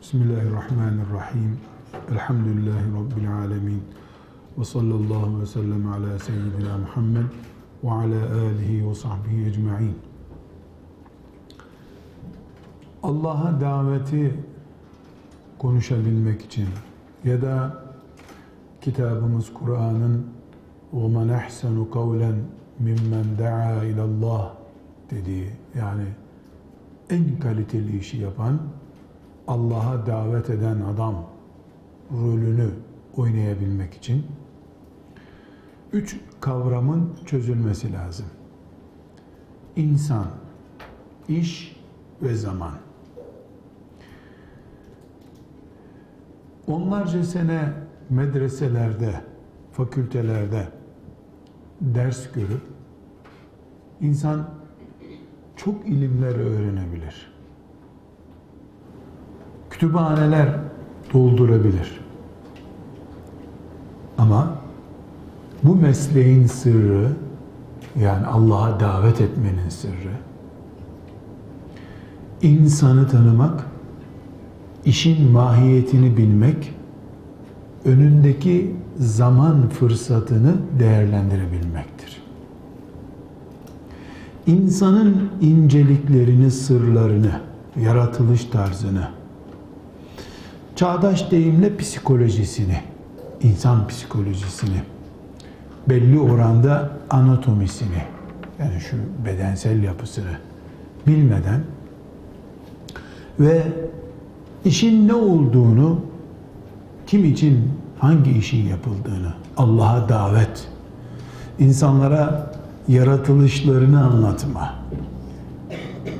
Bismillahirrahmanirrahim. Elhamdülillahi Rabbil alemin. Ve sallallahu ve sellem ala seyyidina Muhammed ve ala alihi ve sahbihi ecma'in. Allah'a daveti konuşabilmek için ya da kitabımız Kur'an'ın وَمَنْ اَحْسَنُ قَوْلًا مِمَّنْ دَعَا اِلَى اللّٰهِ dediği yani en kaliteli işi yapan Allah'a davet eden adam rolünü oynayabilmek için üç kavramın çözülmesi lazım. İnsan, iş ve zaman. Onlarca sene medreselerde, fakültelerde ders görüp insan çok ilimler öğrenebilir. Kütüphaneler doldurabilir. Ama bu mesleğin sırrı yani Allah'a davet etmenin sırrı insanı tanımak, işin mahiyetini bilmek, önündeki zaman fırsatını değerlendirebilmektir. İnsanın inceliklerini, sırlarını, yaratılış tarzını, çağdaş deyimle psikolojisini, insan psikolojisini, belli oranda anatomisini, yani şu bedensel yapısını bilmeden ve işin ne olduğunu, kim için hangi işin yapıldığını, Allah'a davet, insanlara yaratılışlarını anlatma,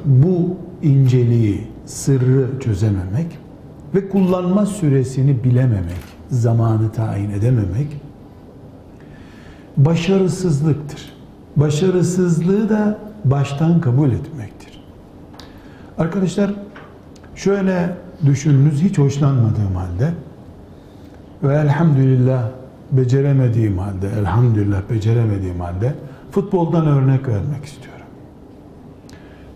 bu inceliği, sırrı çözememek ve kullanma süresini bilememek, zamanı tayin edememek başarısızlıktır. Başarısızlığı da baştan kabul etmektir. Arkadaşlar şöyle düşününüz hiç hoşlanmadığım halde ve elhamdülillah beceremediğim halde, elhamdülillah beceremediğim halde futboldan örnek vermek istiyorum.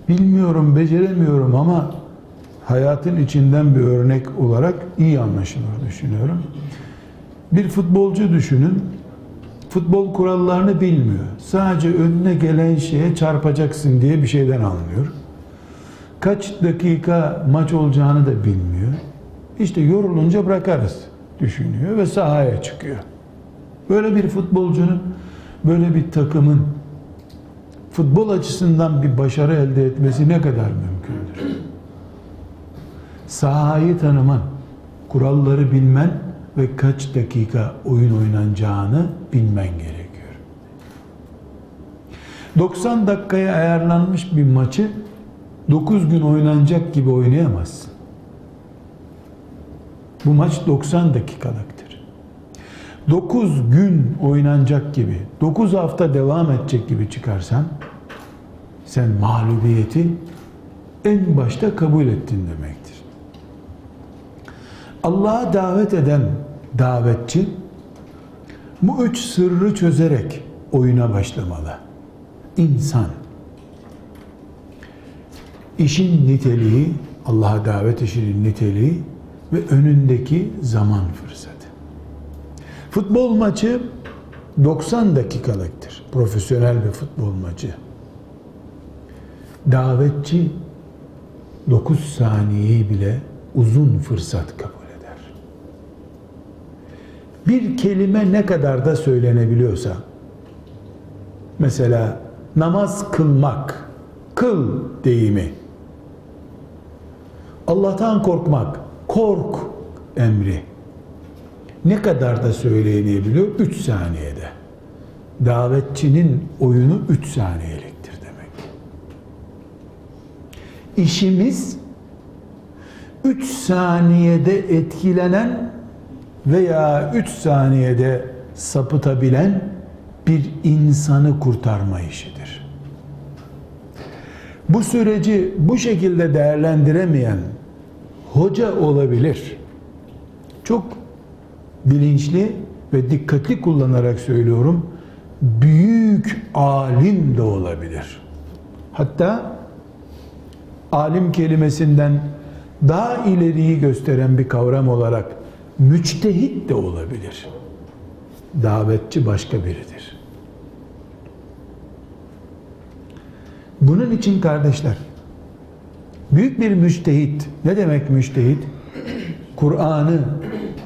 Bilmiyorum, beceremiyorum ama hayatın içinden bir örnek olarak iyi anlaşılır düşünüyorum. Bir futbolcu düşünün, futbol kurallarını bilmiyor. Sadece önüne gelen şeye çarpacaksın diye bir şeyden anlıyor. Kaç dakika maç olacağını da bilmiyor. İşte yorulunca bırakarız düşünüyor ve sahaya çıkıyor. Böyle bir futbolcunun, böyle bir takımın futbol açısından bir başarı elde etmesi ne kadar mümkündür? Sahayı tanıman, kuralları bilmen ve kaç dakika oyun oynanacağını bilmen gerekiyor. 90 dakikaya ayarlanmış bir maçı 9 gün oynanacak gibi oynayamazsın. Bu maç 90 dakikalıktır. 9 gün oynanacak gibi, 9 hafta devam edecek gibi çıkarsan sen mağlubiyeti en başta kabul ettin demektir. Allah'a davet eden davetçi bu üç sırrı çözerek oyuna başlamalı. İnsan işin niteliği, Allah'a davet işinin niteliği ve önündeki zaman fırsatı. Futbol maçı 90 dakikalıktır. Profesyonel bir futbol maçı. Davetçi 9 saniyeyi bile uzun fırsat kabul. Bir kelime ne kadar da söylenebiliyorsa mesela namaz kılmak kıl deyimi Allah'tan korkmak kork emri ne kadar da söyleyebiliyor? 3 saniyede. Davetçinin oyunu 3 saniyeliktir demek. İşimiz 3 saniyede etkilenen veya 3 saniyede sapıtabilen bir insanı kurtarma işidir. Bu süreci bu şekilde değerlendiremeyen hoca olabilir. Çok bilinçli ve dikkatli kullanarak söylüyorum. Büyük alim de olabilir. Hatta alim kelimesinden daha ileriyi gösteren bir kavram olarak müçtehit de olabilir. Davetçi başka biridir. Bunun için kardeşler, büyük bir müçtehit, ne demek müçtehit? Kur'an'ı,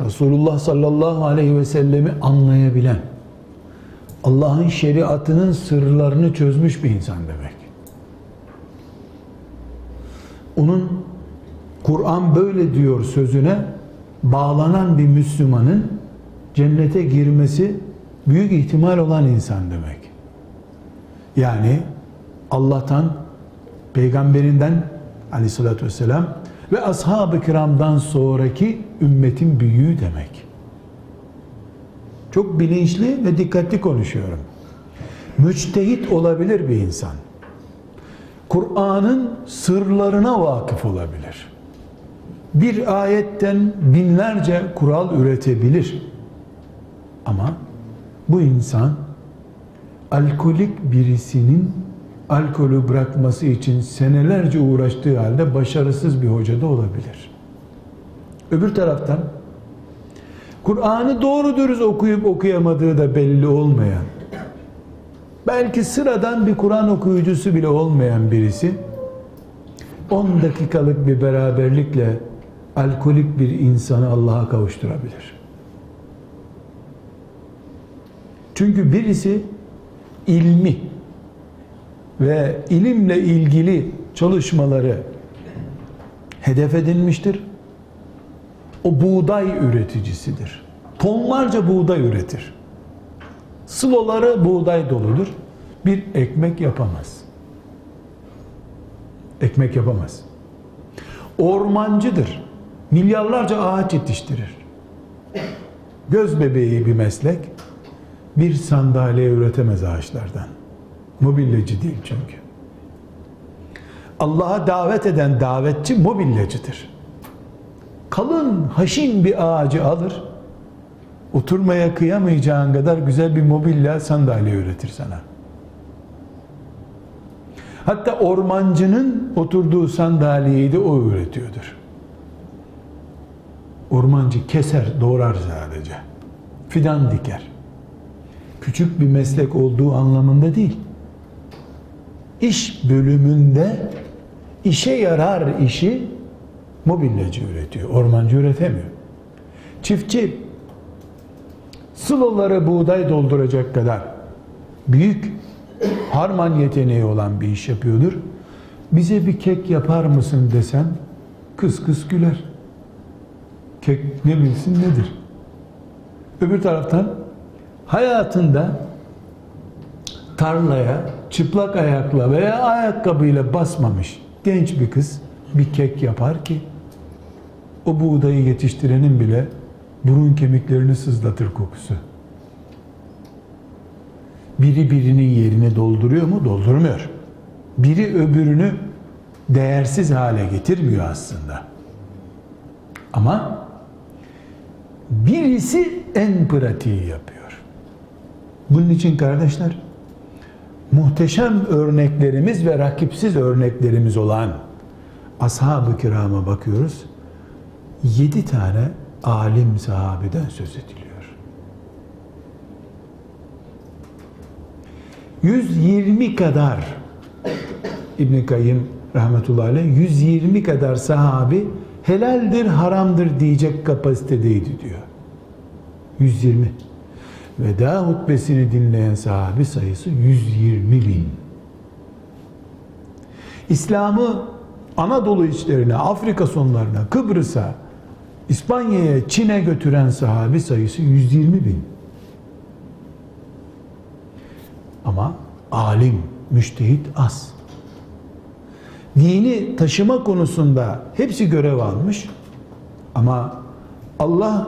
Resulullah sallallahu aleyhi ve sellemi anlayabilen, Allah'ın şeriatının sırlarını çözmüş bir insan demek. Onun Kur'an böyle diyor sözüne bağlanan bir Müslümanın cennete girmesi büyük ihtimal olan insan demek. Yani Allah'tan, peygamberinden aleyhissalatü vesselam ve ashab-ı kiramdan sonraki ümmetin büyüğü demek. Çok bilinçli ve dikkatli konuşuyorum. Müçtehit olabilir bir insan. Kur'an'ın sırlarına vakıf olabilir. Bir ayetten binlerce kural üretebilir. Ama bu insan alkolik birisinin alkolü bırakması için senelerce uğraştığı halde başarısız bir hoca da olabilir. Öbür taraftan Kur'an'ı doğru dürüst okuyup okuyamadığı da belli olmayan belki sıradan bir Kur'an okuyucusu bile olmayan birisi 10 dakikalık bir beraberlikle alkolik bir insanı Allah'a kavuşturabilir. Çünkü birisi ilmi ve ilimle ilgili çalışmaları hedef edinmiştir. O buğday üreticisidir. Tonlarca buğday üretir. Sıloları buğday doludur. Bir ekmek yapamaz. Ekmek yapamaz. Ormancıdır. Milyarlarca ağaç yetiştirir. Göz bebeği bir meslek. Bir sandalye üretemez ağaçlardan. Mobilyacı değil çünkü. Allah'a davet eden davetçi mobilyacıdır. Kalın, haşin bir ağacı alır, oturmaya kıyamayacağın kadar güzel bir mobilya sandalye üretir sana. Hatta ormancının oturduğu sandalyeyi de o üretiyordur. Ormancı keser, doğrar sadece. Fidan diker. Küçük bir meslek olduğu anlamında değil. İş bölümünde işe yarar işi mobilyacı üretiyor. Ormancı üretemiyor. Çiftçi sıloları buğday dolduracak kadar büyük harman yeteneği olan bir iş yapıyordur. Bize bir kek yapar mısın desem kıs kıs güler. Ne bilsin nedir? Öbür taraftan hayatında tarlaya çıplak ayakla veya ayakkabıyla basmamış genç bir kız bir kek yapar ki o buğdayı yetiştirenin bile burun kemiklerini sızlatır kokusu. Biri birinin yerini dolduruyor mu? Doldurmuyor. Biri öbürünü değersiz hale getirmiyor aslında. Ama birisi en pratiği yapıyor. Bunun için kardeşler muhteşem örneklerimiz ve rakipsiz örneklerimiz olan ashab-ı kirama bakıyoruz. Yedi tane alim sahabeden söz ediliyor. 120 kadar İbn Kayyım rahmetullahi aleyh 120 kadar sahabi helaldir haramdır diyecek kapasitedeydi diyor. 120. Veda hutbesini dinleyen sahabi sayısı 120 bin. İslam'ı Anadolu içlerine, Afrika sonlarına, Kıbrıs'a, İspanya'ya, Çin'e götüren sahabi sayısı 120 bin. Ama alim, müştehit az. Dini taşıma konusunda hepsi görev almış. Ama Allah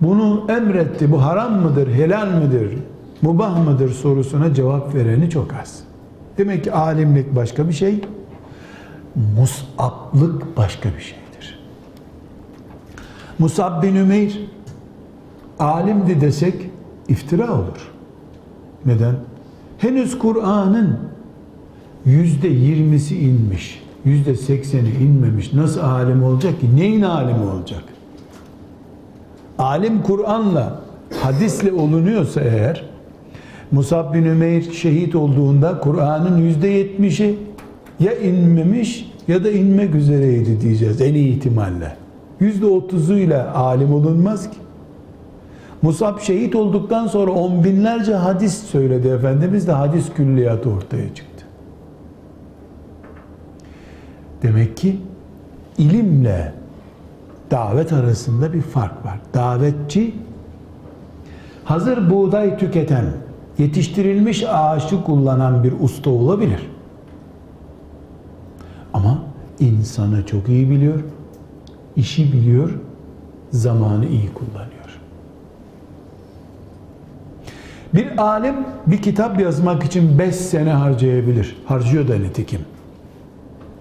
bunu emretti, bu haram mıdır, helal midir, mubah mıdır sorusuna cevap vereni çok az. Demek ki alimlik başka bir şey, musablık başka bir şeydir. Musab bin Ümeyr alimdi desek iftira olur. Neden? Henüz Kur'an'ın yüzde yirmisi inmiş. Yüzde sekseni inmemiş. Nasıl alim olacak ki? Neyin alimi olacak? Alim Kur'an'la, hadisle olunuyorsa eğer, Musab bin Ümeyr şehit olduğunda Kur'an'ın yüzde yetmişi ya inmemiş ya da inmek üzereydi diyeceğiz en iyi ihtimalle. Yüzde otuzuyla alim olunmaz ki. Musab şehit olduktan sonra on binlerce hadis söyledi Efendimiz de hadis külliyatı ortaya çıktı. Demek ki ilimle davet arasında bir fark var. Davetçi hazır buğday tüketen, yetiştirilmiş ağaçı kullanan bir usta olabilir. Ama insanı çok iyi biliyor, işi biliyor, zamanı iyi kullanıyor. Bir alim bir kitap yazmak için 5 sene harcayabilir. Harcıyor da nitekim.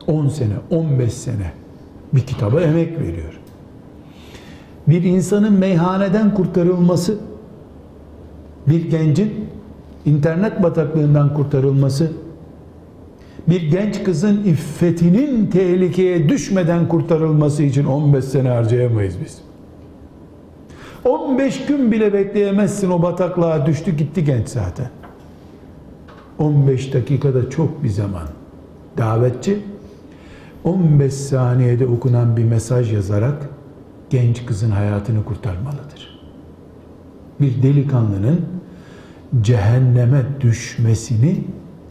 10 sene, 15 sene bir kitaba emek veriyor. Bir insanın meyhaneden kurtarılması, bir gencin internet bataklığından kurtarılması, bir genç kızın iffetinin tehlikeye düşmeden kurtarılması için 15 sene harcayamayız biz. 15 gün bile bekleyemezsin o bataklığa düştü gitti genç zaten. 15 dakikada çok bir zaman. Davetçi 15 saniyede okunan bir mesaj yazarak genç kızın hayatını kurtarmalıdır. Bir delikanlının cehenneme düşmesini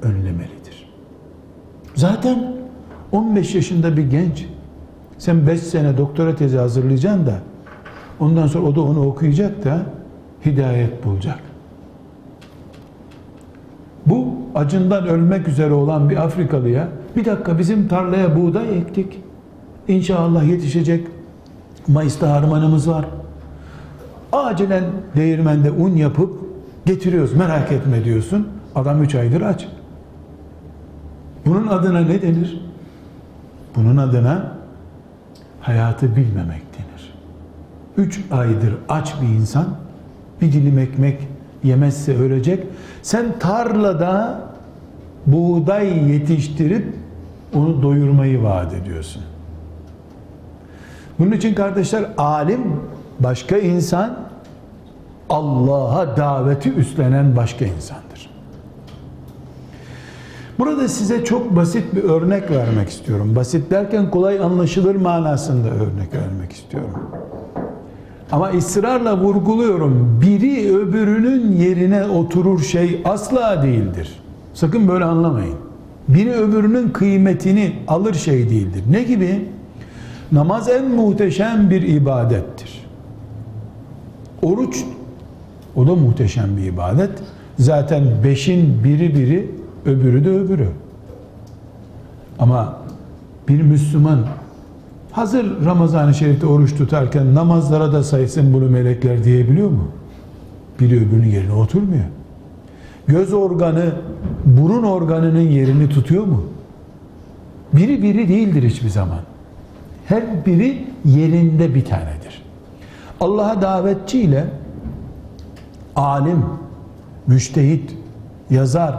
önlemelidir. Zaten 15 yaşında bir genç sen 5 sene doktora tezi hazırlayacaksın da ondan sonra o da onu okuyacak da hidayet bulacak. Bu acından ölmek üzere olan bir Afrikalıya bir dakika bizim tarlaya buğday ektik. İnşallah yetişecek. Mayıs'ta harmanımız var. Acilen değirmende un yapıp getiriyoruz. Merak etme diyorsun. Adam üç aydır aç. Bunun adına ne denir? Bunun adına hayatı bilmemek denir. Üç aydır aç bir insan bir dilim ekmek yemezse ölecek. Sen tarlada buğday yetiştirip onu doyurmayı vaat ediyorsun. Bunun için kardeşler alim başka insan Allah'a daveti üstlenen başka insandır. Burada size çok basit bir örnek vermek istiyorum. Basit derken kolay anlaşılır manasında örnek vermek istiyorum. Ama ısrarla vurguluyorum. Biri öbürünün yerine oturur şey asla değildir. Sakın böyle anlamayın. Biri öbürünün kıymetini alır şey değildir. Ne gibi? Namaz en muhteşem bir ibadettir. Oruç o da muhteşem bir ibadet. Zaten beşin biri biri öbürü de öbürü. Ama bir Müslüman hazır Ramazan-ı Şerif'te oruç tutarken namazlara da saysın bunu melekler diyebiliyor mu? Biri öbürünün yerine oturmuyor. Göz organı burun organının yerini tutuyor mu? Biri biri değildir hiçbir zaman. Her biri yerinde bir tanedir. Allah'a davetçi ile alim, müştehit, yazar,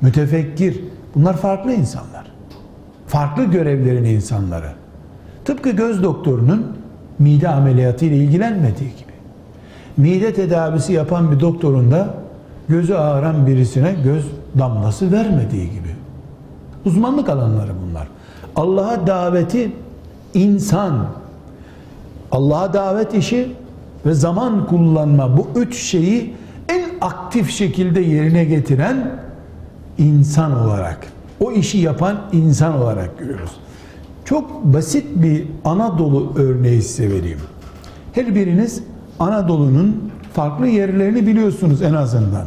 mütefekkir bunlar farklı insanlar. Farklı görevlerin insanları. Tıpkı göz doktorunun mide ameliyatı ile ilgilenmediği gibi. Mide tedavisi yapan bir doktorun da gözü ağıran birisine göz damlası vermediği gibi. Uzmanlık alanları bunlar. Allah'a daveti insan, Allah'a davet işi ve zaman kullanma bu üç şeyi en aktif şekilde yerine getiren insan olarak, o işi yapan insan olarak görüyoruz. Çok basit bir Anadolu örneği size vereyim. Her biriniz Anadolu'nun farklı yerlerini biliyorsunuz en azından.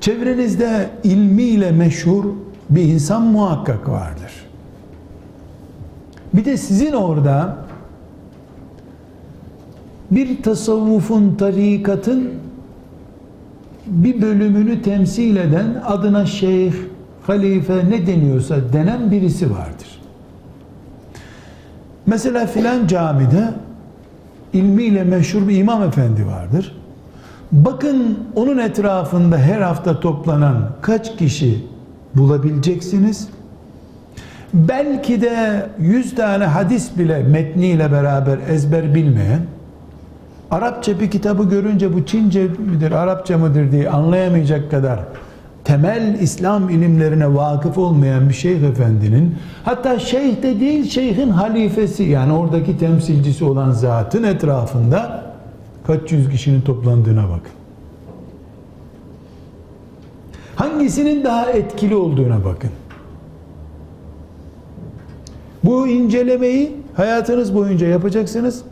Çevrenizde ilmiyle meşhur bir insan muhakkak vardır. Bir de sizin orada bir tasavvufun, tarikatın bir bölümünü temsil eden adına şeyh, halife ne deniyorsa denen birisi vardır. Mesela filan camide ilmiyle meşhur bir imam efendi vardır. Bakın onun etrafında her hafta toplanan kaç kişi bulabileceksiniz? Belki de 100 tane hadis bile metniyle beraber ezber bilmeyen, Arapça bir kitabı görünce bu Çince midir, Arapça mıdır diye anlayamayacak kadar temel İslam ilimlerine vakıf olmayan bir şeyh efendinin hatta şeyh de değil şeyhin halifesi yani oradaki temsilcisi olan zatın etrafında kaç yüz kişinin toplandığına bakın. Hangisinin daha etkili olduğuna bakın. Bu incelemeyi hayatınız boyunca yapacaksınız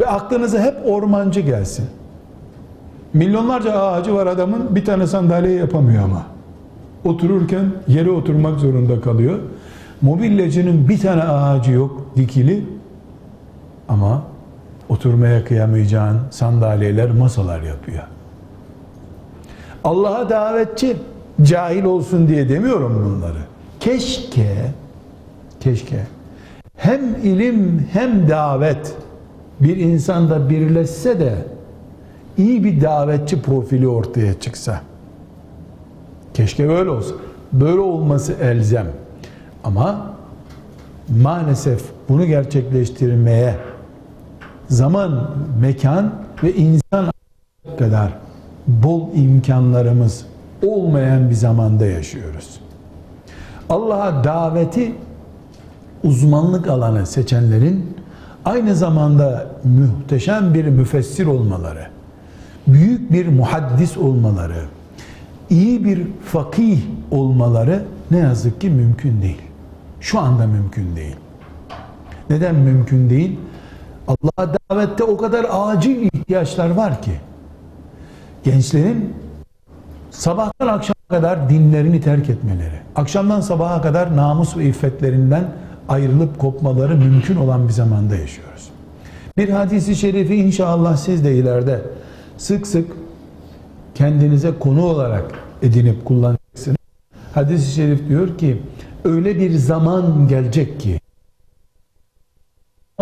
ve aklınıza hep ormancı gelsin. Milyonlarca ağacı var adamın bir tane sandalye yapamıyor ama. Otururken yere oturmak zorunda kalıyor. Mobilyacının bir tane ağacı yok dikili ama oturmaya kıyamayacağın sandalyeler, masalar yapıyor. Allah'a davetçi cahil olsun diye demiyorum bunları. Keşke keşke hem ilim hem davet bir insanda birleşse de iyi bir davetçi profili ortaya çıksa. Keşke böyle olsa. Böyle olması elzem. Ama maalesef bunu gerçekleştirmeye zaman, mekan ve insan kadar bol imkanlarımız olmayan bir zamanda yaşıyoruz. Allah'a daveti uzmanlık alanı seçenlerin aynı zamanda muhteşem bir müfessir olmaları, büyük bir muhaddis olmaları, iyi bir fakih olmaları ne yazık ki mümkün değil. Şu anda mümkün değil. Neden mümkün değil? Allah'a davette o kadar acil ihtiyaçlar var ki. Gençlerin sabahtan akşama kadar dinlerini terk etmeleri, akşamdan sabaha kadar namus ve iffetlerinden ayrılıp kopmaları mümkün olan bir zamanda yaşıyoruz. Bir hadisi şerifi inşallah siz de ileride sık sık kendinize konu olarak edinip kullanacaksınız. Hadis-i şerif diyor ki öyle bir zaman gelecek ki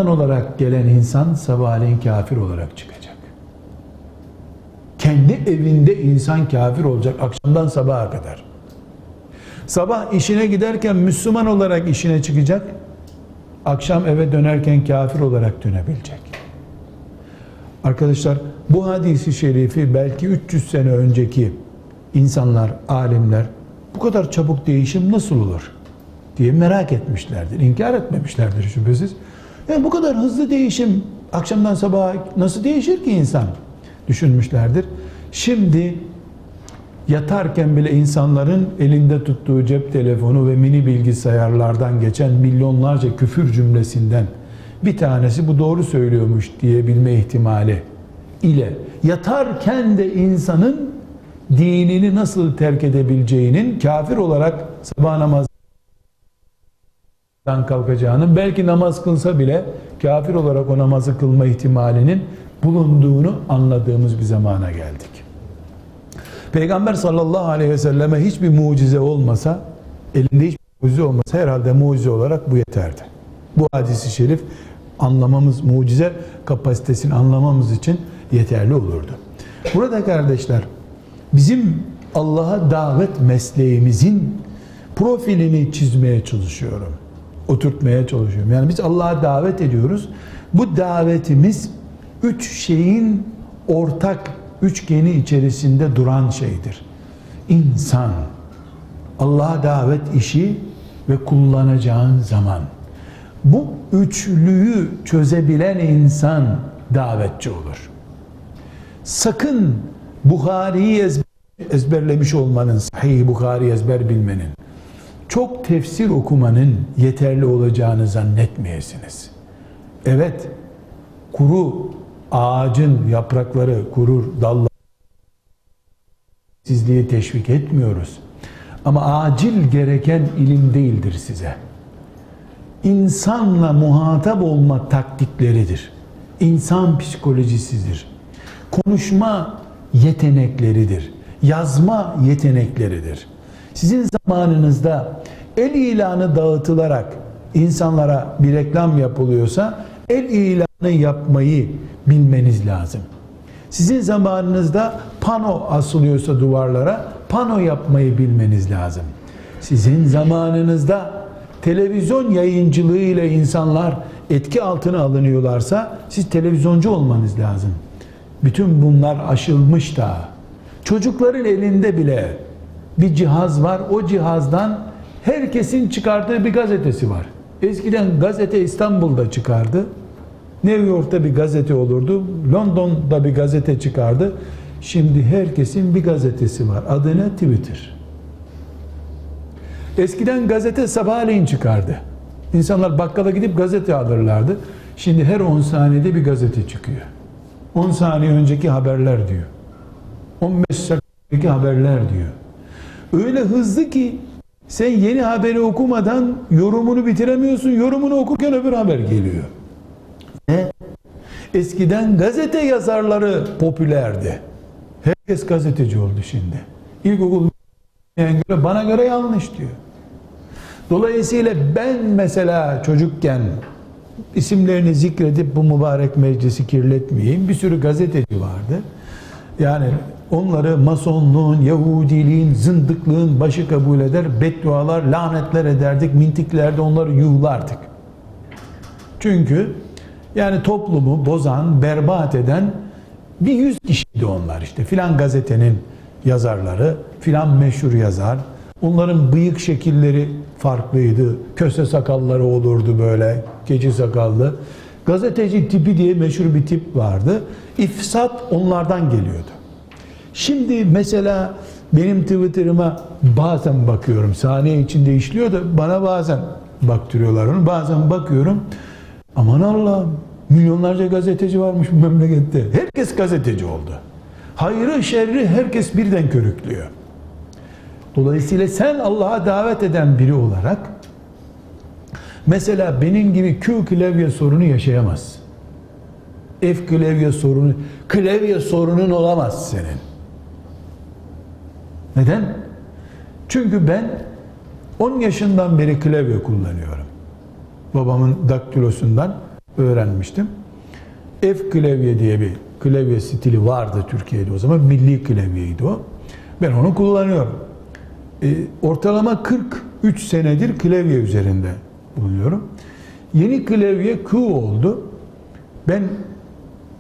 olarak gelen insan sabahleyin kafir olarak çıkacak. Kendi evinde insan kafir olacak akşamdan sabaha kadar. Sabah işine giderken Müslüman olarak işine çıkacak. Akşam eve dönerken kafir olarak dönebilecek. Arkadaşlar bu hadisi şerifi belki 300 sene önceki insanlar, alimler bu kadar çabuk değişim nasıl olur diye merak etmişlerdir. İnkar etmemişlerdir şüphesiz. Yani bu kadar hızlı değişim akşamdan sabaha nasıl değişir ki insan düşünmüşlerdir. Şimdi yatarken bile insanların elinde tuttuğu cep telefonu ve mini bilgisayarlardan geçen milyonlarca küfür cümlesinden bir tanesi bu doğru söylüyormuş diyebilme ihtimali ile yatarken de insanın dinini nasıl terk edebileceğinin kafir olarak sabah namazdan kalkacağını belki namaz kılsa bile kafir olarak o namazı kılma ihtimalinin bulunduğunu anladığımız bir zamana geldik. Peygamber sallallahu aleyhi ve selleme hiçbir mucize olmasa, elinde hiçbir mucize olmasa herhalde mucize olarak bu yeterdi. Bu hadisi şerif anlamamız, mucize kapasitesini anlamamız için yeterli olurdu. Burada kardeşler, bizim Allah'a davet mesleğimizin profilini çizmeye çalışıyorum. Oturtmaya çalışıyorum. Yani biz Allah'a davet ediyoruz. Bu davetimiz üç şeyin ortak üçgeni içerisinde duran şeydir. İnsan, Allah'a davet işi ve kullanacağın zaman. Bu üçlüyü çözebilen insan davetçi olur. Sakın Bukhari'yi ezberlemiş olmanın, sahih Bukhari ezber bilmenin, çok tefsir okumanın yeterli olacağını zannetmeyesiniz. Evet, kuru ağacın yaprakları kurur, dallar sizliği teşvik etmiyoruz. Ama acil gereken ilim değildir size. İnsanla muhatap olma taktikleridir. İnsan psikolojisidir. Konuşma yetenekleridir. Yazma yetenekleridir. Sizin zamanınızda el ilanı dağıtılarak insanlara bir reklam yapılıyorsa el ilanı yapmayı bilmeniz lazım. Sizin zamanınızda pano asılıyorsa duvarlara pano yapmayı bilmeniz lazım. Sizin zamanınızda televizyon yayıncılığı ile insanlar etki altına alınıyorlarsa siz televizyoncu olmanız lazım. Bütün bunlar aşılmış da çocukların elinde bile bir cihaz var. O cihazdan herkesin çıkardığı bir gazetesi var. Eskiden gazete İstanbul'da çıkardı. New York'ta bir gazete olurdu. London'da bir gazete çıkardı. Şimdi herkesin bir gazetesi var. Adı ne? Twitter. Eskiden gazete sabahleyin çıkardı. İnsanlar bakkala gidip gazete alırlardı. Şimdi her 10 saniyede bir gazete çıkıyor. 10 saniye önceki haberler diyor. 15 dakikadaki haberler diyor. Öyle hızlı ki sen yeni haberi okumadan yorumunu bitiremiyorsun. Yorumunu okurken öbür haber geliyor. Ne? Eskiden gazete yazarları popülerdi. Herkes gazeteci oldu şimdi. İlkokul göre bana göre yanlış diyor. Dolayısıyla ben mesela çocukken isimlerini zikredip bu mübarek meclisi kirletmeyeyim. Bir sürü gazeteci vardı. Yani onları masonluğun, Yahudiliğin, zındıklığın başı kabul eder, beddualar, lanetler ederdik, mintiklerde onları yuhlardık. Çünkü yani toplumu bozan, berbat eden bir yüz kişiydi onlar işte. Filan gazetenin yazarları, filan meşhur yazar. Onların bıyık şekilleri farklıydı. Köse sakalları olurdu böyle, keçi sakallı. Gazeteci tipi diye meşhur bir tip vardı. İfsat onlardan geliyordu. Şimdi mesela benim Twitter'ıma bazen bakıyorum. Saniye içinde işliyor da bana bazen baktırıyorlar onu. Bazen bakıyorum. Aman Allah'ım milyonlarca gazeteci varmış bu memlekette. Herkes gazeteci oldu. Hayrı şerri herkes birden körüklüyor. Dolayısıyla sen Allah'a davet eden biri olarak mesela benim gibi Q klavye sorunu yaşayamazsın. F klavye sorunu, klavye sorunun olamaz senin. Neden? Çünkü ben 10 yaşından beri klavye kullanıyorum. Babamın daktilosundan öğrenmiştim. F klavye diye bir klavye stili vardı Türkiye'de o zaman. Milli klavyeydi o. Ben onu kullanıyorum. E, ortalama 43 senedir klavye üzerinde bulunuyorum. Yeni klavye Q oldu. Ben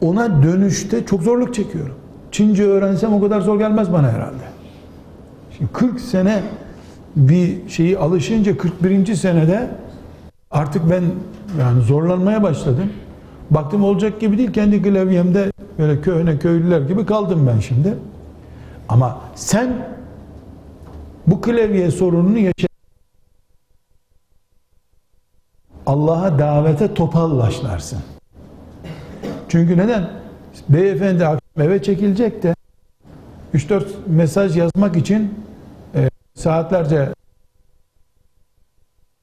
ona dönüşte çok zorluk çekiyorum. Çince öğrensem o kadar zor gelmez bana herhalde. Şimdi 40 sene bir şeyi alışınca 41. senede artık ben yani zorlanmaya başladım. Baktım olacak gibi değil. Kendi klavyemde böyle köyüne köylüler gibi kaldım ben şimdi. Ama sen bu klavye sorununu yaşa Allah'a davete topallaşlarsın. Çünkü neden? Beyefendi akşam eve çekilecek de 3-4 mesaj yazmak için e, saatlerce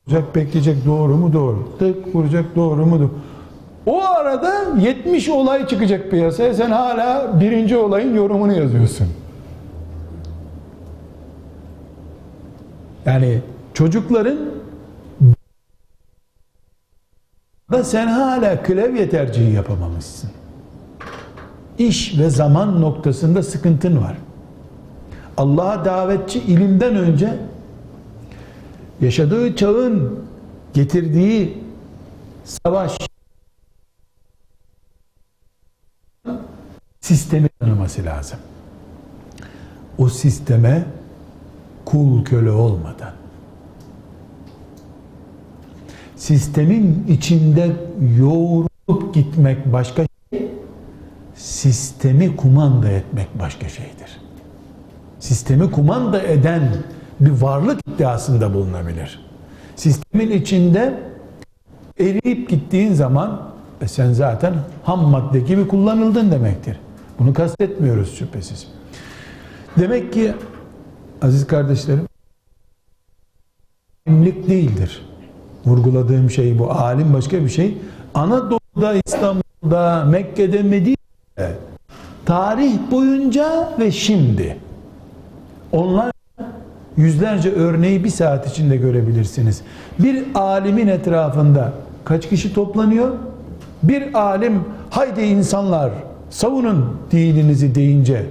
vuracak, bekleyecek doğru mu doğru. Tık vuracak doğru mu doğru. O arada 70 olay çıkacak piyasaya. Sen hala birinci olayın yorumunu yazıyorsun. Yani çocukların da sen hala klavye tercihi yapamamışsın. İş ve zaman noktasında sıkıntın var. Allah'a davetçi ilimden önce yaşadığı çağın getirdiği savaş sistemi tanıması lazım. O sisteme kul köle olmadan sistemin içinde yoğrulup gitmek başka şey, sistemi kumanda etmek başka şeydir. Sistemi kumanda eden bir varlık iddiasında bulunabilir. Sistemin içinde eriyip gittiğin zaman e sen zaten ham madde gibi kullanıldın demektir. Bunu kastetmiyoruz şüphesiz. Demek ki aziz kardeşlerim alimlik değildir. Vurguladığım şey bu. Alim başka bir şey. Anadolu'da, İstanbul'da, Mekke'de, Medine'de tarih boyunca ve şimdi onlar yüzlerce örneği bir saat içinde görebilirsiniz. Bir alimin etrafında kaç kişi toplanıyor? Bir alim haydi insanlar savunun dininizi deyince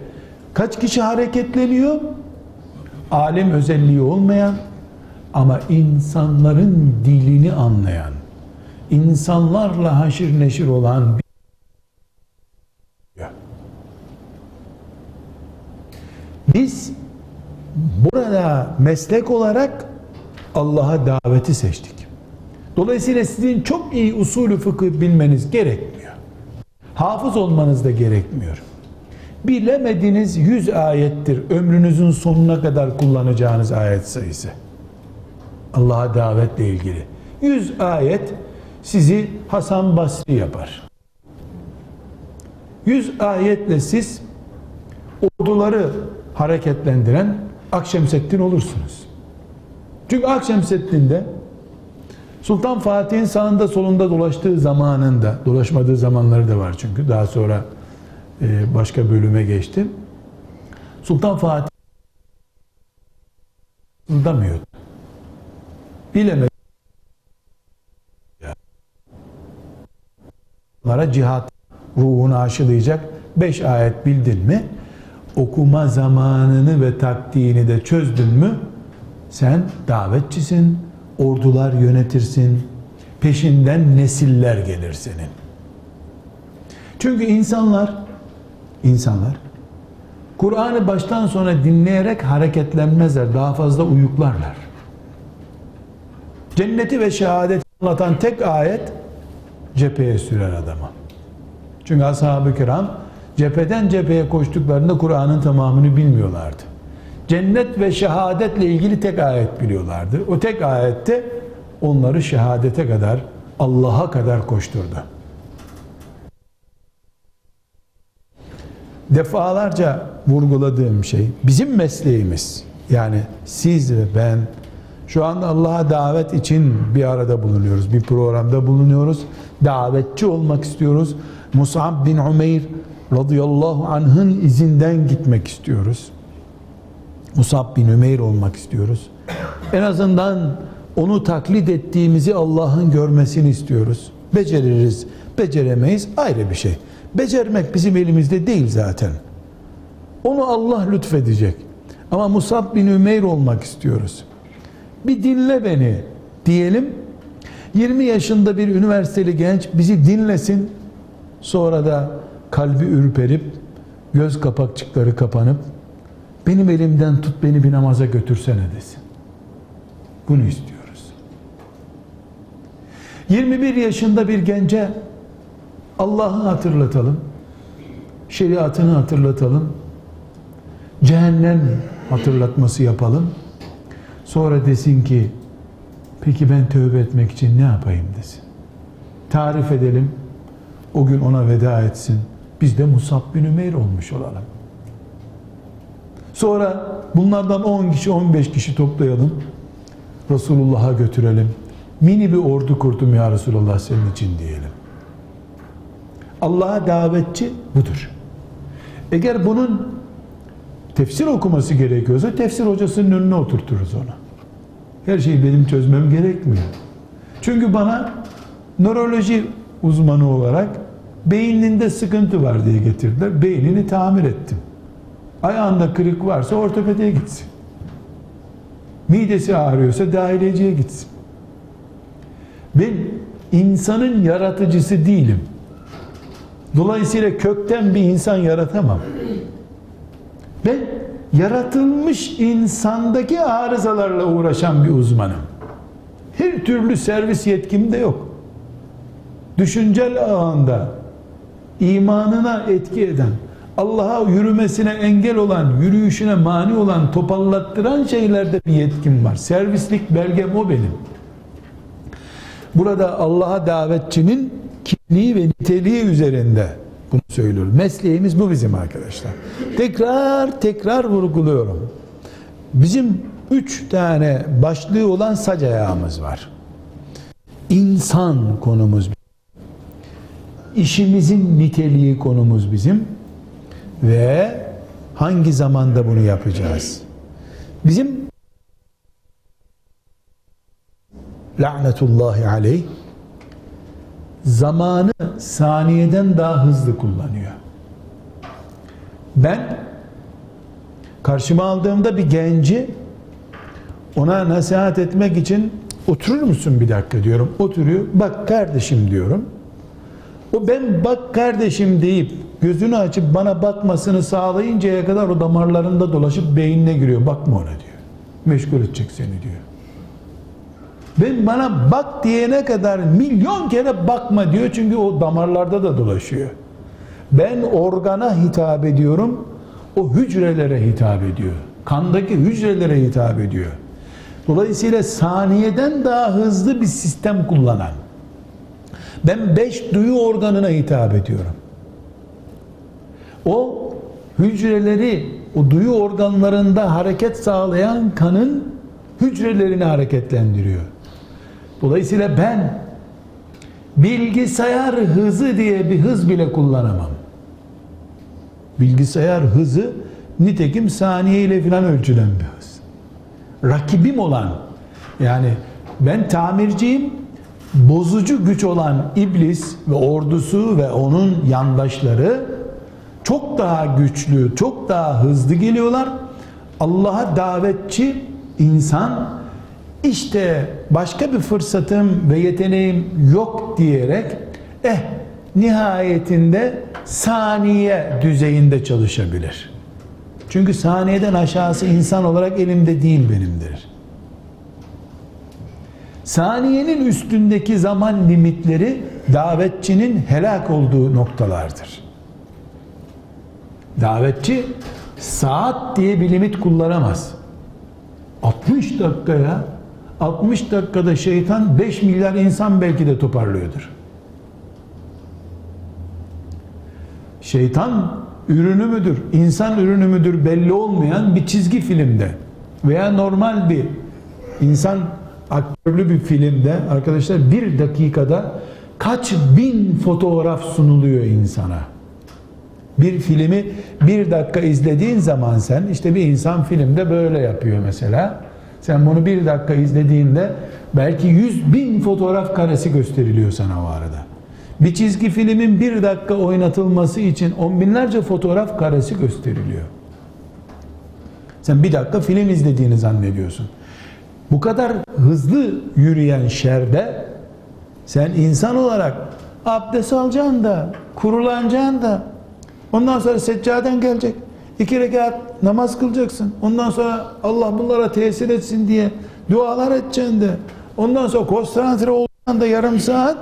kaç kişi hareketleniyor? Alim özelliği olmayan, Ama insanların dilini anlayan, insanlarla haşir neşir olan bir Biz burada meslek olarak Allah'a daveti seçtik. Dolayısıyla sizin çok iyi usulü fıkıh bilmeniz gerekmiyor. Hafız olmanız da gerekmiyor. Bilemediğiniz 100 ayettir ömrünüzün sonuna kadar kullanacağınız ayet sayısı. Allah'a davetle ilgili. 100 ayet sizi Hasan Basri yapar. 100 ayetle siz orduları hareketlendiren Akşemseddin olursunuz. Çünkü Akşemseddin'de Sultan Fatih'in sağında solunda dolaştığı zamanında, dolaşmadığı zamanları da var çünkü daha sonra e, başka bölüme geçtim. Sultan Fatih damıyordu. Bilemedi. Onlara cihat ruhunu aşılayacak beş ayet bildin mi? Okuma zamanını ve taktiğini de çözdün mü? Sen davetçisin, ordular yönetirsin, peşinden nesiller gelir senin. Çünkü insanlar, insanlar Kur'an'ı baştan sona dinleyerek hareketlenmezler, daha fazla uyuklarlar. Cenneti ve şehadeti anlatan tek ayet cepheye sürer adamı. Çünkü ashab-ı kiram cepheden cepheye koştuklarında Kur'an'ın tamamını bilmiyorlardı. Cennet ve şehadetle ilgili tek ayet biliyorlardı. O tek ayette onları şehadete kadar, Allah'a kadar koşturdu. Defalarca vurguladığım şey bizim mesleğimiz. Yani siz ve ben şu anda Allah'a davet için bir arada bulunuyoruz. Bir programda bulunuyoruz. Davetçi olmak istiyoruz. Mus'ab bin Umeyr radıyallahu anh'ın izinden gitmek istiyoruz. Musab bin Ümeyr olmak istiyoruz. En azından onu taklit ettiğimizi Allah'ın görmesini istiyoruz. Beceririz, beceremeyiz ayrı bir şey. Becermek bizim elimizde değil zaten. Onu Allah lütfedecek. Ama Musab bin Ümeyr olmak istiyoruz. Bir dinle beni diyelim. 20 yaşında bir üniversiteli genç bizi dinlesin. Sonra da kalbi ürperip göz kapakçıkları kapanıp benim elimden tut beni bir namaza götürsene desin. Bunu istiyoruz. 21 yaşında bir gence Allah'ı hatırlatalım. Şeriatını hatırlatalım. Cehennem hatırlatması yapalım. Sonra desin ki peki ben tövbe etmek için ne yapayım desin. Tarif edelim. O gün ona veda etsin. Biz de Musab bin Ümeyr olmuş olalım. Sonra bunlardan 10 kişi 15 kişi toplayalım. Resulullah'a götürelim. Mini bir ordu kurdum ya Resulullah senin için diyelim. Allah'a davetçi budur. Eğer bunun tefsir okuması gerekiyorsa tefsir hocasının önüne oturturuz onu. Her şeyi benim çözmem gerekmiyor. Çünkü bana nöroloji uzmanı olarak beyninde sıkıntı var diye getirdiler. Beynini tamir ettim. Ayağında kırık varsa ortopediye gitsin. Midesi ağrıyorsa dahiliyeciye gitsin. Ben insanın yaratıcısı değilim. Dolayısıyla kökten bir insan yaratamam. Ben yaratılmış insandaki arızalarla uğraşan bir uzmanım. Her türlü servis yetkim de yok. Düşüncel ağında imanına etki eden, Allah'a yürümesine engel olan, yürüyüşüne mani olan, topallattıran şeylerde bir yetkim var. Servislik belgem o benim. Burada Allah'a davetçinin kimliği ve niteliği üzerinde bunu söylüyorum. Mesleğimiz bu bizim arkadaşlar. Tekrar tekrar vurguluyorum. Bizim üç tane başlığı olan sac ayağımız var. İnsan konumuz. İşimizin niteliği konumuz bizim. Ve hangi zamanda bunu yapacağız? Bizim lanetullahi aleyh zamanı saniyeden daha hızlı kullanıyor. Ben karşıma aldığımda bir genci ona nasihat etmek için oturur musun bir dakika diyorum. Oturuyor. Bak kardeşim diyorum. O ben bak kardeşim deyip gözünü açıp bana bakmasını sağlayıncaya kadar o damarlarında dolaşıp beynine giriyor. Bakma ona diyor. Meşgul edecek seni diyor. Ben bana bak diyene kadar milyon kere bakma diyor çünkü o damarlarda da dolaşıyor. Ben organa hitap ediyorum, o hücrelere hitap ediyor. Kandaki hücrelere hitap ediyor. Dolayısıyla saniyeden daha hızlı bir sistem kullanan. Ben beş duyu organına hitap ediyorum. O hücreleri, o duyu organlarında hareket sağlayan kanın hücrelerini hareketlendiriyor. Dolayısıyla ben bilgisayar hızı diye bir hız bile kullanamam. Bilgisayar hızı nitekim saniye ile filan ölçülen bir hız. Rakibim olan yani ben tamirciyim bozucu güç olan iblis ve ordusu ve onun yandaşları çok daha güçlü, çok daha hızlı geliyorlar. Allah'a davetçi insan işte başka bir fırsatım ve yeteneğim yok diyerek eh nihayetinde saniye düzeyinde çalışabilir. Çünkü saniyeden aşağısı insan olarak elimde değil benimdir. Saniyenin üstündeki zaman limitleri davetçinin helak olduğu noktalardır. Davetçi saat diye bir limit kullanamaz. 60 dakikaya 60 dakikada şeytan 5 milyar insan belki de toparlıyordur. Şeytan ürünü müdür, insan ürünü müdür belli olmayan bir çizgi filmde veya normal bir insan aktörlü bir filmde arkadaşlar bir dakikada kaç bin fotoğraf sunuluyor insana. Bir filmi bir dakika izlediğin zaman sen işte bir insan filmde böyle yapıyor mesela. Sen bunu bir dakika izlediğinde belki yüz bin fotoğraf karesi gösteriliyor sana o arada. Bir çizgi filmin bir dakika oynatılması için on binlerce fotoğraf karesi gösteriliyor. Sen bir dakika film izlediğini zannediyorsun. Bu kadar hızlı yürüyen şerde sen insan olarak abdest alacaksın da, kurulanacaksın da, ondan sonra seccaden gelecek. İki rekat namaz kılacaksın. Ondan sonra Allah bunlara tesir etsin diye dualar edeceksin de. Ondan sonra konsantre olacaksın da yarım saat.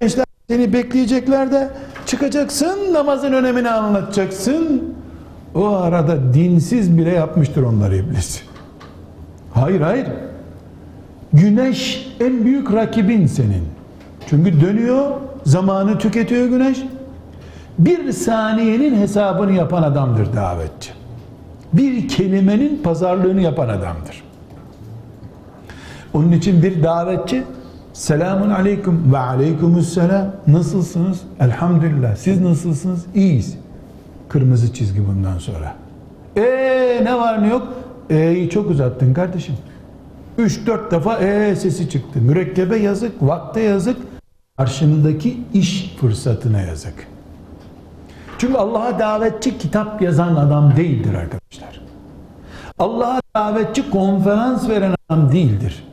Gençler seni bekleyecekler de çıkacaksın namazın önemini anlatacaksın. O arada dinsiz bile yapmıştır onları iblis. Hayır hayır. Güneş en büyük rakibin senin. Çünkü dönüyor, zamanı tüketiyor güneş. Bir saniyenin hesabını yapan adamdır davetçi. Bir kelimenin pazarlığını yapan adamdır. Onun için bir davetçi Selamun aleyküm ve aleykümüsselam. Nasılsınız? Elhamdülillah. Siz nasılsınız? İyiyiz. Kırmızı çizgi bundan sonra. Ee ne var ne yok? E'yi çok uzattın kardeşim. 3-4 defa e sesi çıktı. Mürekkebe yazık, vakte yazık, karşındaki iş fırsatına yazık. Çünkü Allah'a davetçi kitap yazan adam değildir arkadaşlar. Allah'a davetçi konferans veren adam değildir.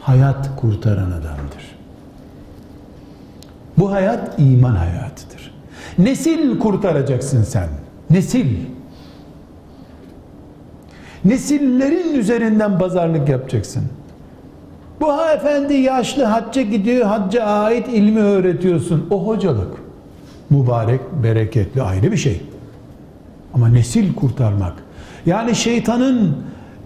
Hayat kurtaran adamdır. Bu hayat iman hayatıdır. Nesil kurtaracaksın sen. Nesil. Nesillerin üzerinden pazarlık yapacaksın. Bu efendi yaşlı hacca gidiyor, hacca ait ilmi öğretiyorsun. O hocalık. Mübarek, bereketli ayrı bir şey. Ama nesil kurtarmak. Yani şeytanın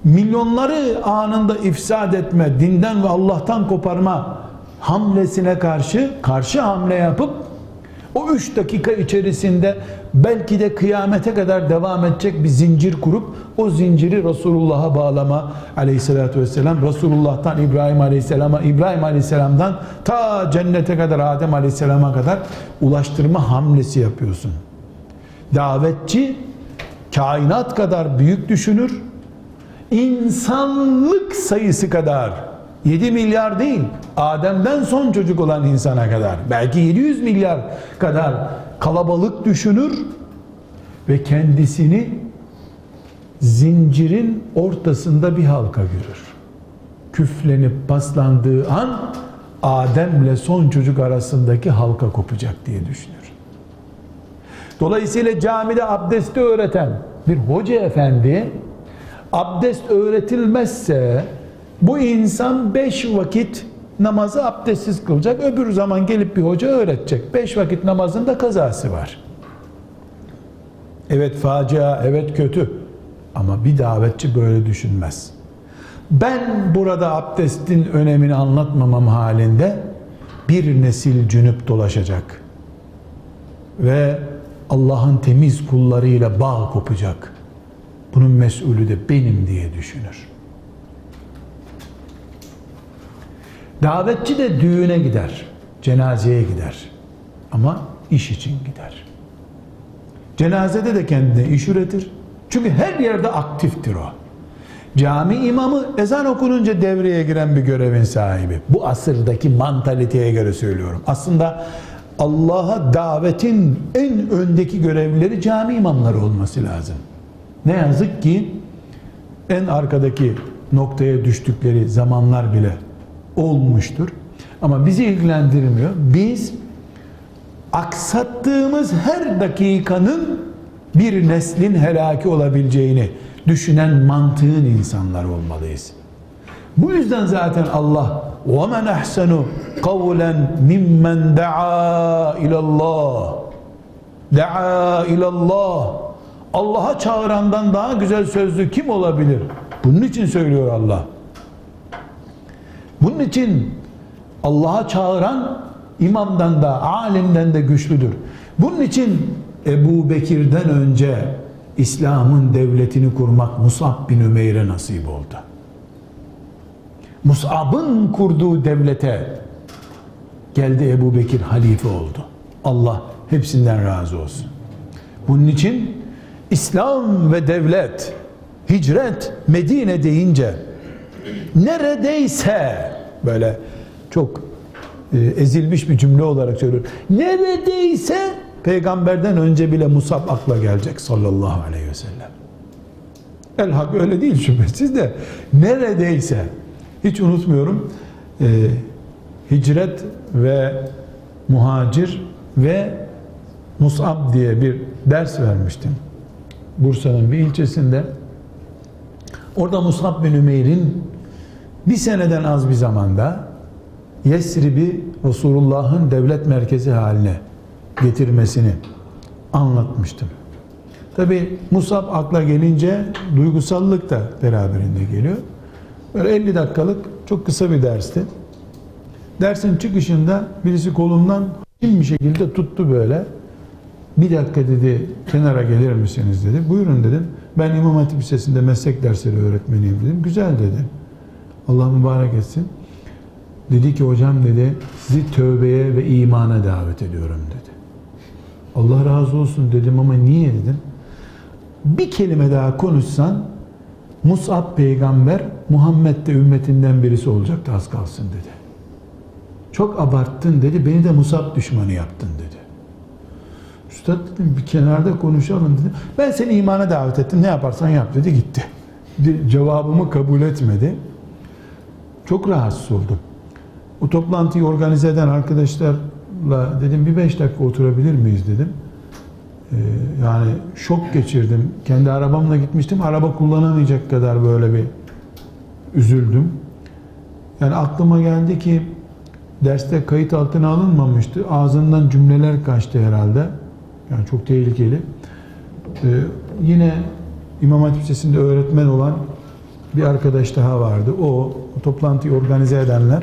milyonları anında ifsad etme, dinden ve Allah'tan koparma hamlesine karşı karşı hamle yapıp o üç dakika içerisinde belki de kıyamete kadar devam edecek bir zincir kurup o zinciri Resulullah'a bağlama aleyhissalatü vesselam Resulullah'tan İbrahim aleyhisselama İbrahim aleyhisselamdan ta cennete kadar Adem aleyhisselama kadar ulaştırma hamlesi yapıyorsun. Davetçi kainat kadar büyük düşünür. insanlık sayısı kadar 7 milyar değil, Adem'den son çocuk olan insana kadar, belki 700 milyar kadar kalabalık düşünür ve kendisini zincirin ortasında bir halka görür. küflenip paslandığı an Adem'le son çocuk arasındaki halka kopacak diye düşünür. Dolayısıyla camide abdesti öğreten bir hoca efendi abdest öğretilmezse bu insan beş vakit namazı abdestsiz kılacak. Öbür zaman gelip bir hoca öğretecek. Beş vakit namazın da kazası var. Evet facia, evet kötü. Ama bir davetçi böyle düşünmez. Ben burada abdestin önemini anlatmamam halinde bir nesil cünüp dolaşacak. Ve Allah'ın temiz kullarıyla bağ kopacak. Bunun mesulü de benim diye düşünür. Davetçi de düğüne gider, cenazeye gider. Ama iş için gider. Cenazede de kendine iş üretir. Çünkü her yerde aktiftir o. Cami imamı ezan okununca devreye giren bir görevin sahibi. Bu asırdaki mantaliteye göre söylüyorum. Aslında Allah'a davetin en öndeki görevlileri cami imamları olması lazım. Ne yazık ki en arkadaki noktaya düştükleri zamanlar bile olmuştur. Ama bizi ilgilendirmiyor. Biz aksattığımız her dakikanın bir neslin helaki olabileceğini düşünen mantığın insanlar olmalıyız. Bu yüzden zaten Allah وَمَنْ أَحْسَنُ قَوْلًا مِمَّنْ دَعَا إِلَى اللّٰهِ دَعَا إِلَى اللّٰهِ Allah'a çağırandan daha güzel sözlü kim olabilir? Bunun için söylüyor Allah. Bunun için Allah'a çağıran imamdan da alimden de güçlüdür. Bunun için Ebu Bekir'den önce İslam'ın devletini kurmak Musab bin Ümeyr'e nasip oldu. Mus'ab'ın kurduğu devlete geldi Ebu Bekir halife oldu. Allah hepsinden razı olsun. Bunun için İslam ve devlet, hicret, Medine deyince neredeyse böyle çok e, ezilmiş bir cümle olarak söylüyorum. Neredeyse peygamberden önce bile Musab akla gelecek sallallahu aleyhi ve sellem. El hak öyle değil şüphesiz de neredeyse hiç unutmuyorum e, hicret ve muhacir ve Musab diye bir ders vermiştim. Bursa'nın bir ilçesinde. Orada Musab bin Ümeyr'in bir seneden az bir zamanda Yesrib'i Resulullah'ın devlet merkezi haline getirmesini anlatmıştım. Tabi Musab akla gelince duygusallık da beraberinde geliyor. Böyle 50 dakikalık çok kısa bir dersti. Dersin çıkışında birisi kolumdan bir şekilde tuttu böyle. Bir dakika dedi kenara gelir misiniz dedi. Buyurun dedim. Ben İmam Hatip Lisesi'nde meslek dersleri öğretmeniyim dedim. Güzel dedi. Allah mübarek etsin. Dedi ki hocam dedi sizi tövbeye ve imana davet ediyorum dedi. Allah razı olsun dedim ama niye dedim. Bir kelime daha konuşsan Mus'ab peygamber Muhammed de ümmetinden birisi olacaktı az kalsın dedi. Çok abarttın dedi. Beni de Musab düşmanı yaptın dedi. Üstad dedim bir kenarda konuşalım dedi. Ben seni imana davet ettim. Ne yaparsan yap dedi gitti. Cevabımı kabul etmedi. Çok rahatsız oldum. O toplantıyı organize eden arkadaşlarla dedim bir beş dakika oturabilir miyiz dedim. Ee, yani şok geçirdim. Kendi arabamla gitmiştim. Araba kullanamayacak kadar böyle bir üzüldüm. Yani aklıma geldi ki derste kayıt altına alınmamıştı. Ağzından cümleler kaçtı herhalde. Yani çok tehlikeli. Ee, yine İmam Hatip Lisesi'nde öğretmen olan bir arkadaş daha vardı. O, o toplantıyı organize edenler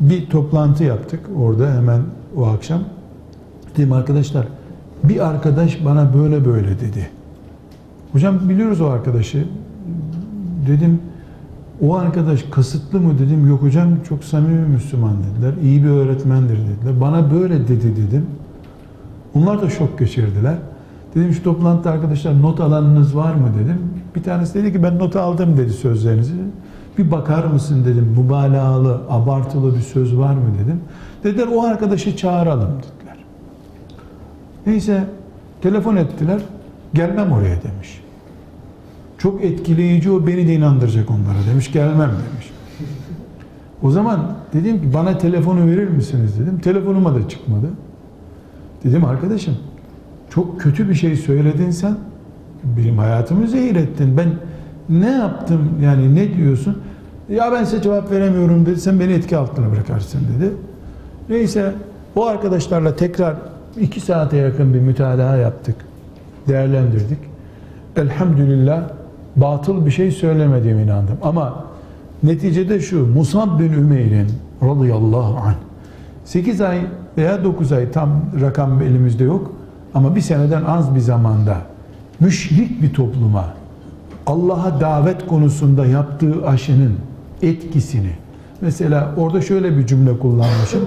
bir toplantı yaptık orada hemen o akşam. Dedim arkadaşlar bir arkadaş bana böyle böyle dedi. Hocam biliyoruz o arkadaşı. Dedim o arkadaş kasıtlı mı dedim. Yok hocam çok samimi Müslüman dediler. İyi bir öğretmendir dediler. Bana böyle dedi dedim. Onlar da şok geçirdiler. Dedim şu toplantıda arkadaşlar not alanınız var mı dedim. Bir tanesi dedi ki ben not aldım dedi sözlerinizi. Bir bakar mısın dedim. Mübalağalı, abartılı bir söz var mı dedim. Dediler o arkadaşı çağıralım dediler. Neyse telefon ettiler. Gelmem oraya demiş. Çok etkileyici o beni de inandıracak onlara demiş. Gelmem demiş. O zaman dedim ki bana telefonu verir misiniz dedim. Telefonuma da çıkmadı. Dedim arkadaşım çok kötü bir şey söyledin sen. Benim hayatımı zehir ettin. Ben ne yaptım yani ne diyorsun? Ya ben size cevap veremiyorum dedi. Sen beni etki altına bırakarsın dedi. Neyse o arkadaşlarla tekrar iki saate yakın bir mütalaa yaptık. Değerlendirdik. Elhamdülillah batıl bir şey söylemediğime inandım. Ama neticede şu Musab bin Ümeyr'in radıyallahu anh 8 ay veya 9 ay tam rakam elimizde yok ama bir seneden az bir zamanda müşrik bir topluma Allah'a davet konusunda yaptığı aşının etkisini mesela orada şöyle bir cümle kullanmışım.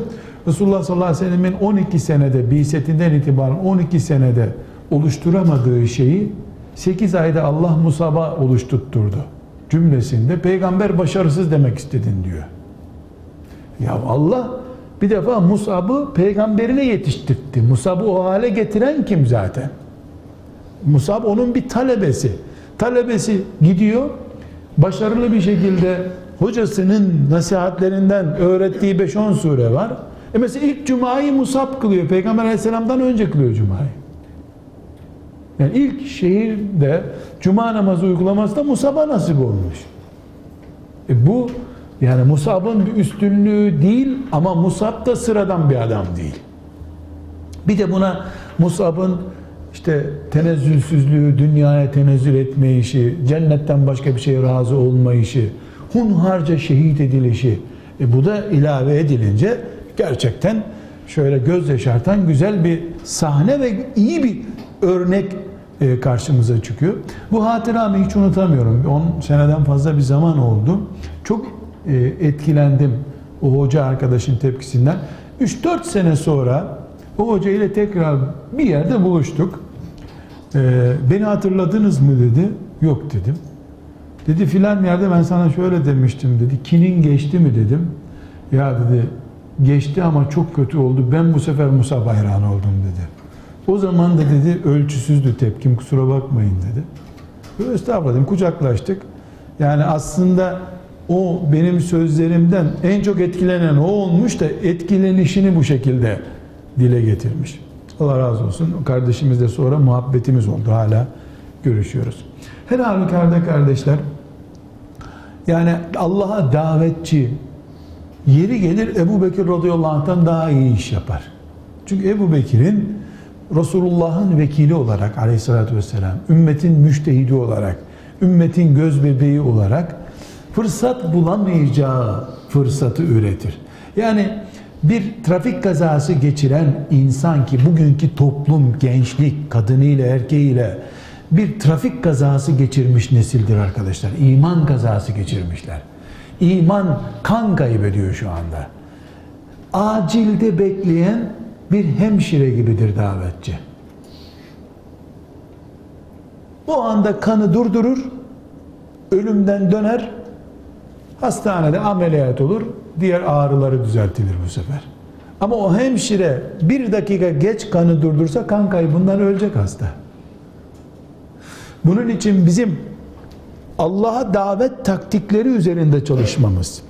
Resulullah sallallahu aleyhi ve sellemin 12 senede bisetinden itibaren 12 senede oluşturamadığı şeyi 8 ayda Allah Musab'a oluşturtturdu cümlesinde peygamber başarısız demek istedin diyor. Ya Allah bir defa Musab'ı peygamberine yetiştirdi. Musab'ı o hale getiren kim zaten? Musab onun bir talebesi. Talebesi gidiyor başarılı bir şekilde hocasının nasihatlerinden öğrettiği 5-10 sure var. E mesela ilk cumayı Musab kılıyor. Peygamber aleyhisselamdan önce kılıyor cumayı. Yani ilk şehirde cuma namazı uygulaması da Musab'a nasip olmuş. E bu yani Musab'ın bir üstünlüğü değil ama Musab da sıradan bir adam değil. Bir de buna Musab'ın işte tenezzülsüzlüğü, dünyaya tenezzül etme işi, cennetten başka bir şeye razı olma işi, hunharca şehit edilişi, e bu da ilave edilince gerçekten şöyle göz yaşartan güzel bir sahne ve iyi bir örnek e, karşımıza çıkıyor. Bu hatıramı hiç unutamıyorum. 10 seneden fazla bir zaman oldu. Çok e, etkilendim o hoca arkadaşın tepkisinden. 3-4 sene sonra o hoca ile tekrar bir yerde buluştuk. E, beni hatırladınız mı dedi. Yok dedim. Dedi filan yerde ben sana şöyle demiştim dedi. Kinin geçti mi dedim. Ya dedi geçti ama çok kötü oldu. Ben bu sefer Musa bayrağına oldum dedi. O zaman da dedi ölçüsüzdü tepkim kusura bakmayın dedi. Estağfurullah dedim kucaklaştık. Yani aslında o benim sözlerimden en çok etkilenen o olmuş da etkilenişini bu şekilde dile getirmiş. Allah razı olsun. O kardeşimizle sonra muhabbetimiz oldu. Hala görüşüyoruz. Her halükarda kardeşler yani Allah'a davetçi yeri gelir Ebu Bekir radıyallahu anh'tan daha iyi iş yapar. Çünkü Ebu Bekir'in Resulullah'ın vekili olarak aleyhissalatü vesselam, ümmetin müştehidi olarak, ümmetin göz bebeği olarak fırsat bulamayacağı fırsatı üretir. Yani bir trafik kazası geçiren insan ki bugünkü toplum gençlik kadınıyla erkeğiyle bir trafik kazası geçirmiş nesildir arkadaşlar. İman kazası geçirmişler. İman kan kaybediyor şu anda. Acilde bekleyen bir hemşire gibidir davetçi. O anda kanı durdurur, ölümden döner, hastanede ameliyat olur, diğer ağrıları düzeltilir bu sefer. Ama o hemşire bir dakika geç kanı durdursa kan kaybından ölecek hasta. Bunun için bizim Allah'a davet taktikleri üzerinde çalışmamız,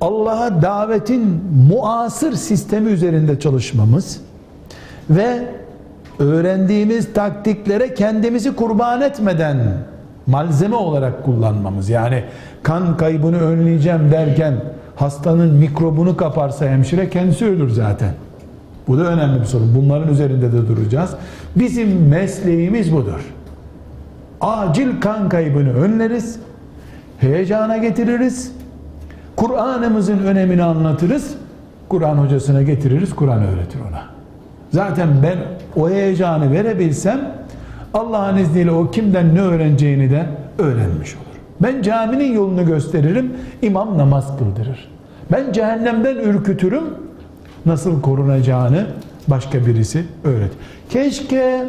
Allah'a davetin muasır sistemi üzerinde çalışmamız ve öğrendiğimiz taktiklere kendimizi kurban etmeden malzeme olarak kullanmamız. Yani kan kaybını önleyeceğim derken hastanın mikrobunu kaparsa hemşire kendisi ölür zaten. Bu da önemli bir sorun. Bunların üzerinde de duracağız. Bizim mesleğimiz budur. Acil kan kaybını önleriz, heyecana getiririz, Kur'an'ımızın önemini anlatırız. Kur'an hocasına getiririz, Kur'an öğretir ona. Zaten ben o heyecanı verebilsem Allah'ın izniyle o kimden ne öğreneceğini de öğrenmiş olur. Ben caminin yolunu gösteririm, imam namaz kıldırır. Ben cehennemden ürkütürüm, nasıl korunacağını başka birisi öğret. Keşke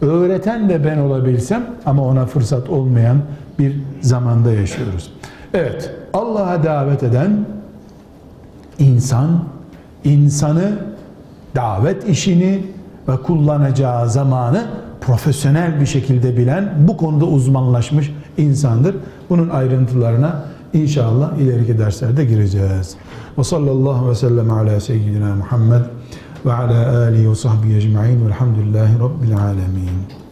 öğreten de ben olabilsem ama ona fırsat olmayan bir zamanda yaşıyoruz. Evet, Allah'a davet eden insan, insanı davet işini ve kullanacağı zamanı profesyonel bir şekilde bilen, bu konuda uzmanlaşmış insandır. Bunun ayrıntılarına inşallah ileriki derslerde gireceğiz. Ve sallallahu ve sellem ala seyyidina Muhammed ve ala alihi ve sahbihi ecma'in velhamdülillahi rabbil alemin.